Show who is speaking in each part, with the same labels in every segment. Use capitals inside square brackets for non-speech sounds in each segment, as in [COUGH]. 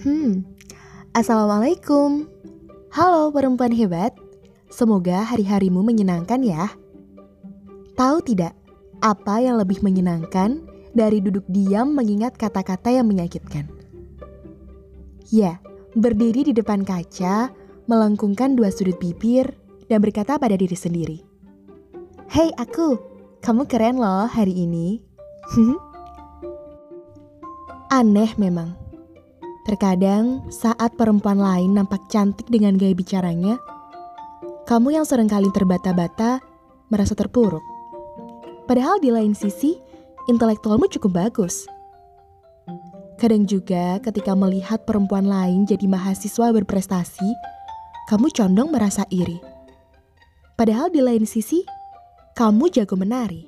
Speaker 1: Hmm, Assalamualaikum. Halo perempuan hebat. Semoga hari-harimu menyenangkan ya. Tahu tidak, apa yang lebih menyenangkan dari duduk diam mengingat kata-kata yang menyakitkan? Ya, berdiri di depan kaca, melengkungkan dua sudut bibir, dan berkata pada diri sendiri, Hei aku, kamu keren loh hari ini. [LAUGHS] Aneh memang. Terkadang saat perempuan lain nampak cantik dengan gaya bicaranya, kamu yang sering kali terbata-bata merasa terpuruk. Padahal di lain sisi, intelektualmu cukup bagus. Kadang juga ketika melihat perempuan lain jadi mahasiswa berprestasi, kamu condong merasa iri. Padahal di lain sisi, kamu jago menari.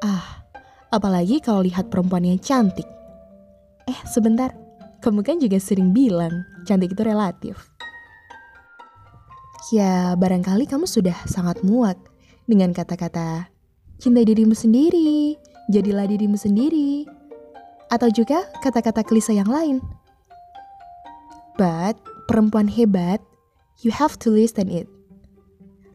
Speaker 1: Ah, apalagi kalau lihat perempuan yang cantik. Eh, sebentar. Kamu kan juga sering bilang, cantik itu relatif. Ya, barangkali kamu sudah sangat muak dengan kata-kata cintai dirimu sendiri, jadilah dirimu sendiri, atau juga kata-kata klise yang lain. But, perempuan hebat, you have to listen it.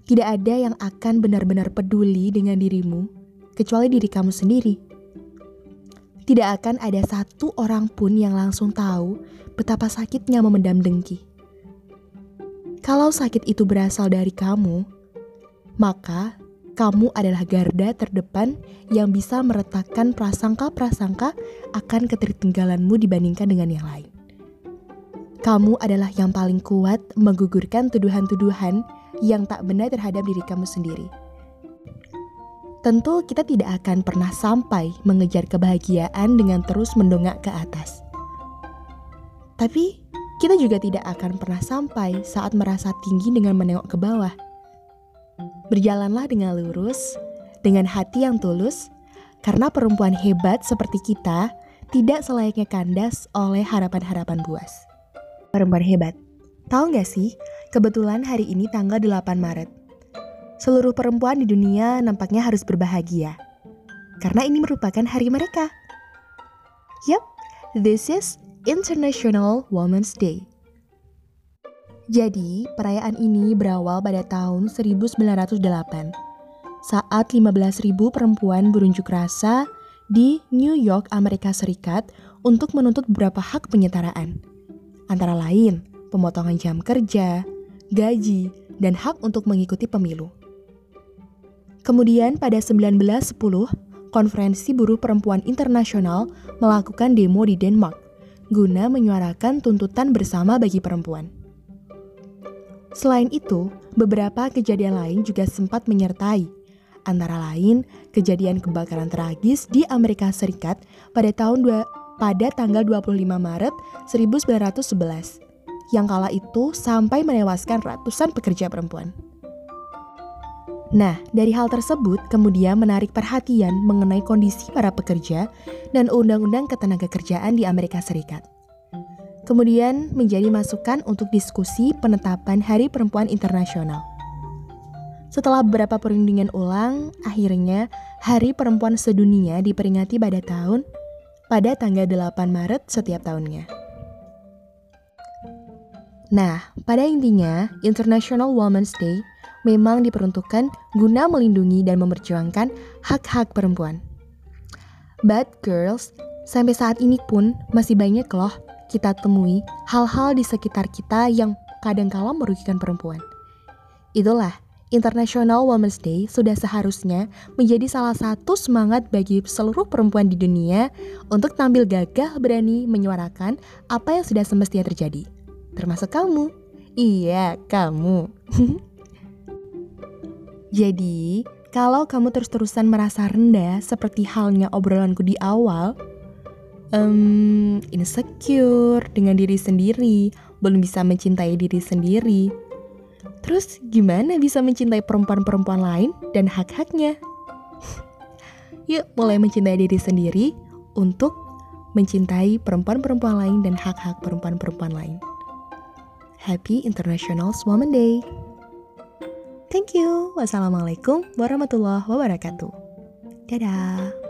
Speaker 1: Tidak ada yang akan benar-benar peduli dengan dirimu kecuali diri kamu sendiri. Tidak akan ada satu orang pun yang langsung tahu betapa sakitnya memendam dengki. Kalau sakit itu berasal dari kamu, maka kamu adalah garda terdepan yang bisa meretakkan prasangka-prasangka akan ketertinggalanmu dibandingkan dengan yang lain. Kamu adalah yang paling kuat menggugurkan tuduhan-tuduhan yang tak benar terhadap diri kamu sendiri. Tentu kita tidak akan pernah sampai mengejar kebahagiaan dengan terus mendongak ke atas. Tapi kita juga tidak akan pernah sampai saat merasa tinggi dengan menengok ke bawah. Berjalanlah dengan lurus, dengan hati yang tulus, karena perempuan hebat seperti kita tidak selayaknya kandas oleh harapan-harapan buas. Perempuan hebat, tahu gak sih Kebetulan hari ini tanggal 8 Maret. Seluruh perempuan di dunia nampaknya harus berbahagia. Karena ini merupakan hari mereka. Yup, this is International Women's Day. Jadi, perayaan ini berawal pada tahun 1908 saat 15.000 perempuan berunjuk rasa di New York, Amerika Serikat untuk menuntut beberapa hak penyetaraan. Antara lain, pemotongan jam kerja, gaji, dan hak untuk mengikuti pemilu. Kemudian pada 1910, Konferensi Buruh Perempuan Internasional melakukan demo di Denmark guna menyuarakan tuntutan bersama bagi perempuan. Selain itu, beberapa kejadian lain juga sempat menyertai, antara lain kejadian kebakaran tragis di Amerika Serikat pada tahun dua, pada tanggal 25 Maret 1911 yang kala itu sampai menewaskan ratusan pekerja perempuan. Nah, dari hal tersebut kemudian menarik perhatian mengenai kondisi para pekerja dan undang-undang ketenagakerjaan di Amerika Serikat. Kemudian menjadi masukan untuk diskusi penetapan Hari Perempuan Internasional. Setelah beberapa perundingan ulang, akhirnya Hari Perempuan Sedunia diperingati pada tahun pada tanggal 8 Maret setiap tahunnya. Nah, pada intinya, International Women's Day memang diperuntukkan guna melindungi dan memperjuangkan hak-hak perempuan. But girls, sampai saat ini pun masih banyak loh kita temui hal-hal di sekitar kita yang kadang-kala merugikan perempuan. Itulah, International Women's Day sudah seharusnya menjadi salah satu semangat bagi seluruh perempuan di dunia untuk tampil gagah berani menyuarakan apa yang sudah semestinya terjadi termasuk kamu. Iya, kamu. [LAUGHS] Jadi, kalau kamu terus-terusan merasa rendah seperti halnya obrolanku di awal, um, insecure dengan diri sendiri, belum bisa mencintai diri sendiri, terus gimana bisa mencintai perempuan-perempuan lain dan hak-haknya? [LAUGHS] Yuk, mulai mencintai diri sendiri untuk mencintai perempuan-perempuan lain dan hak-hak perempuan-perempuan lain. Happy International Women Day. Thank you. Wassalamualaikum warahmatullahi wabarakatuh. Dadah.